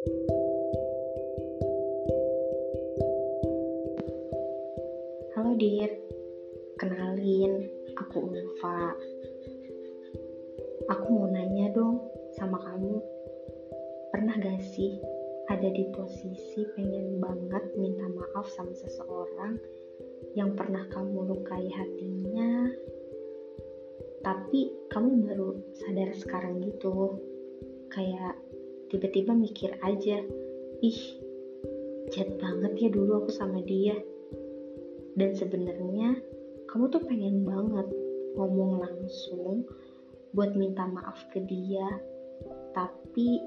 Halo Dir, kenalin aku Ulfa. Aku mau nanya dong sama kamu, pernah gak sih ada di posisi pengen banget minta maaf sama seseorang yang pernah kamu lukai hatinya, tapi kamu baru sadar sekarang gitu, kayak tiba-tiba mikir aja, ih, jahat banget ya dulu aku sama dia. Dan sebenarnya kamu tuh pengen banget ngomong langsung buat minta maaf ke dia, tapi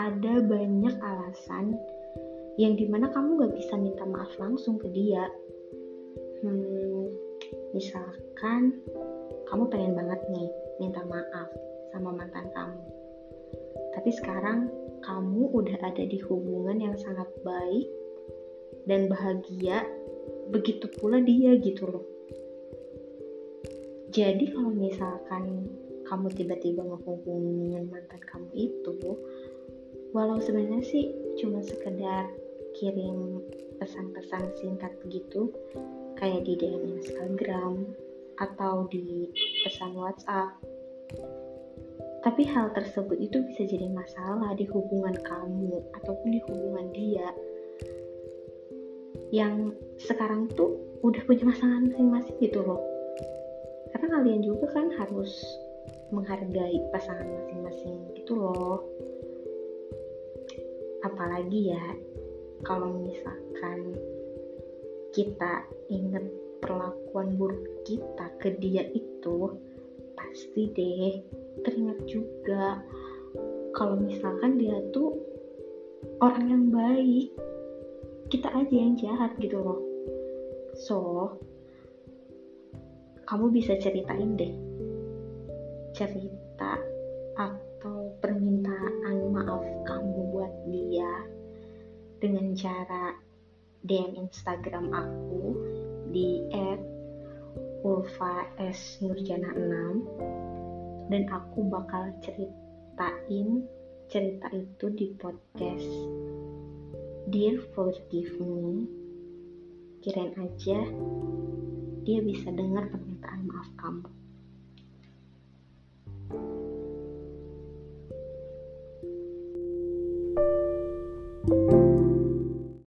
ada banyak alasan yang di mana kamu gak bisa minta maaf langsung ke dia. Hmm, misalkan kamu pengen banget nih minta maaf sama mantan kamu tapi sekarang kamu udah ada di hubungan yang sangat baik dan bahagia begitu pula dia gitu loh jadi kalau misalkan kamu tiba-tiba ngehubungin mantan kamu itu walau sebenarnya sih cuma sekedar kirim pesan-pesan singkat begitu kayak di DM Instagram atau di pesan WhatsApp. Tapi hal tersebut itu bisa jadi masalah di hubungan kamu ataupun di hubungan dia yang sekarang tuh udah punya masalah masing-masing gitu loh. Karena kalian juga kan harus menghargai pasangan masing-masing gitu loh. Apalagi ya kalau misalkan kita inget perlakuan buruk kita ke dia itu pasti deh teringat juga kalau misalkan dia tuh orang yang baik. Kita aja yang jahat gitu loh. So kamu bisa ceritain deh cerita atau permintaan maaf kamu buat dia dengan cara DM Instagram aku di @ulfa_s_nurjana6 dan aku bakal ceritain cerita itu di podcast. Dear Forgive Me. Kirain aja dia bisa dengar permintaan maaf kamu